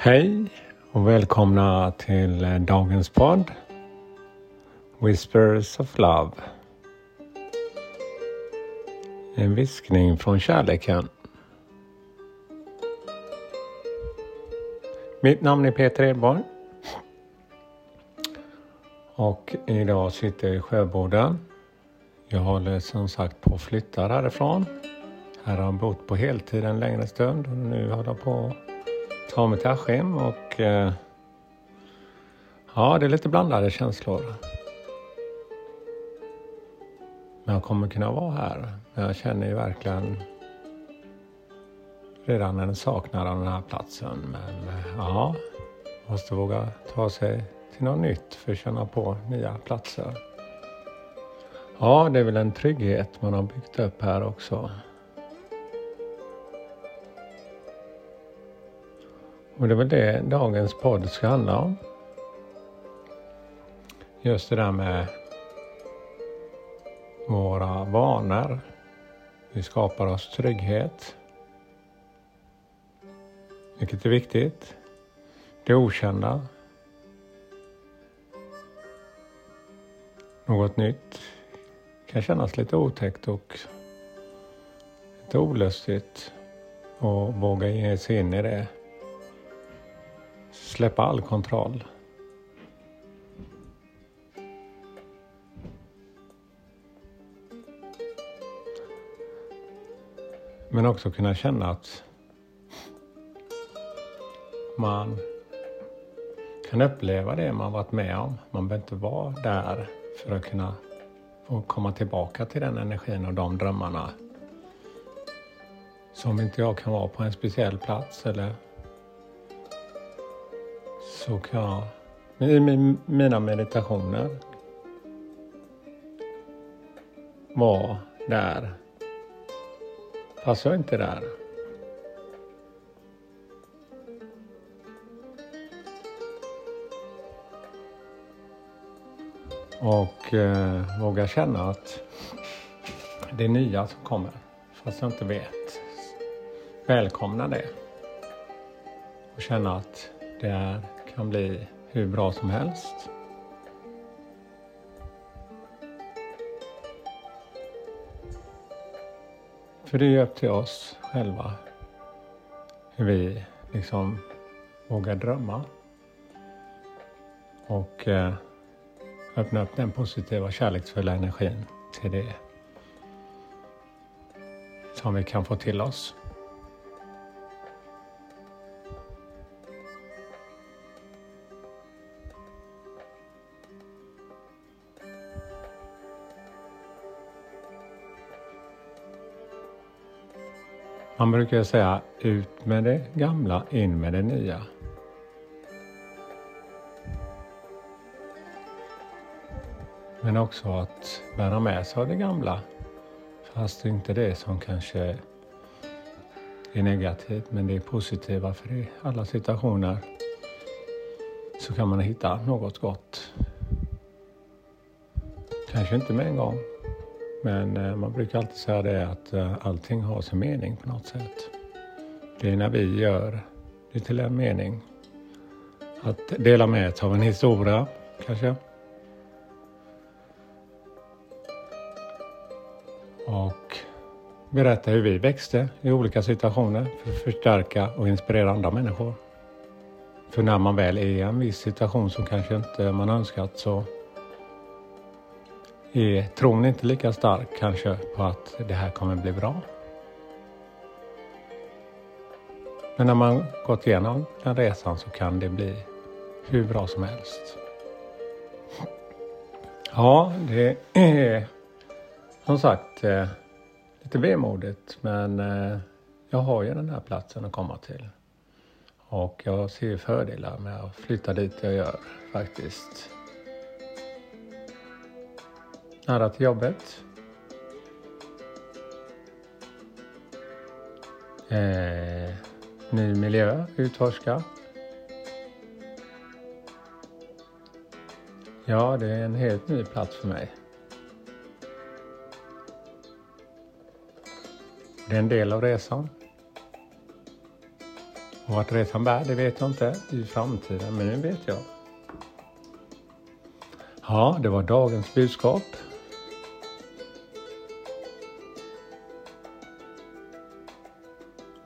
Hej och välkomna till eh, dagens podd Whispers of Love. En viskning från kärleken. Mitt namn är Peter Edborg. Och idag sitter jag i Sjöboda Jag håller som sagt på att flytta härifrån. Här har jag bott på heltid en längre stund och nu håller jag på ta mig till Askim och eh, ja, det är lite blandade känslor. Men jag kommer kunna vara här. Jag känner ju verkligen redan en saknad av den här platsen. Men eh, ja, måste våga ta sig till något nytt för att känna på nya platser. Ja, det är väl en trygghet man har byggt upp här också. Och det är väl det dagens podd ska handla om. Just det där med våra vanor. Vi skapar oss trygghet. Vilket är viktigt. Det okända. Något nytt kan kännas lite otäckt och lite olustigt. Och våga ge sig in i det. Släppa all kontroll. Men också kunna känna att man kan uppleva det man varit med om. Man behöver inte vara där för att kunna få komma tillbaka till den energin och de drömmarna. Som inte jag kan vara på en speciell plats eller så kan jag i mina meditationer vara där. Fast jag är inte där. Och eh, våga känna att det är nya som kommer. Fast jag inte vet. Välkomna det. Och känna att det är, kan bli hur bra som helst. För det är ju upp till oss själva hur vi liksom vågar drömma. Och eh, öppna upp den positiva kärleksfulla energin till det som vi kan få till oss. Man brukar säga ut med det gamla, in med det nya. Men också att bära med sig av det gamla. Fast det är inte det som kanske är negativt, men det är positiva för i alla situationer så kan man hitta något gott. Kanske inte med en gång, men eh, man brukar alltid säga det att eh, allting har sin mening på något sätt. Det är när vi gör det till en mening. Att dela med sig av en historia kanske. Och berätta hur vi växte i olika situationer för att förstärka och inspirera andra människor. För när man väl är i en viss situation som kanske inte man önskat så är tron inte lika stark kanske på att det här kommer bli bra. Men när man gått igenom den resan så kan det bli hur bra som helst. Ja, det är som sagt eh, lite vemodigt men eh, jag har ju den här platsen att komma till. Och jag ser fördelar med att flytta dit jag gör faktiskt nära till jobbet. Eh, ny miljö, utforska. Ja, det är en helt ny plats för mig. Det är en del av resan. Och vart resan bär, det vet jag inte i framtiden, men nu vet jag. Ja, det var dagens budskap.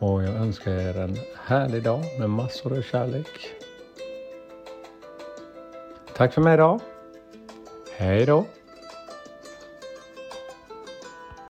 Och jag önskar er en härlig dag med massor av kärlek. Tack för mig idag. Hej då!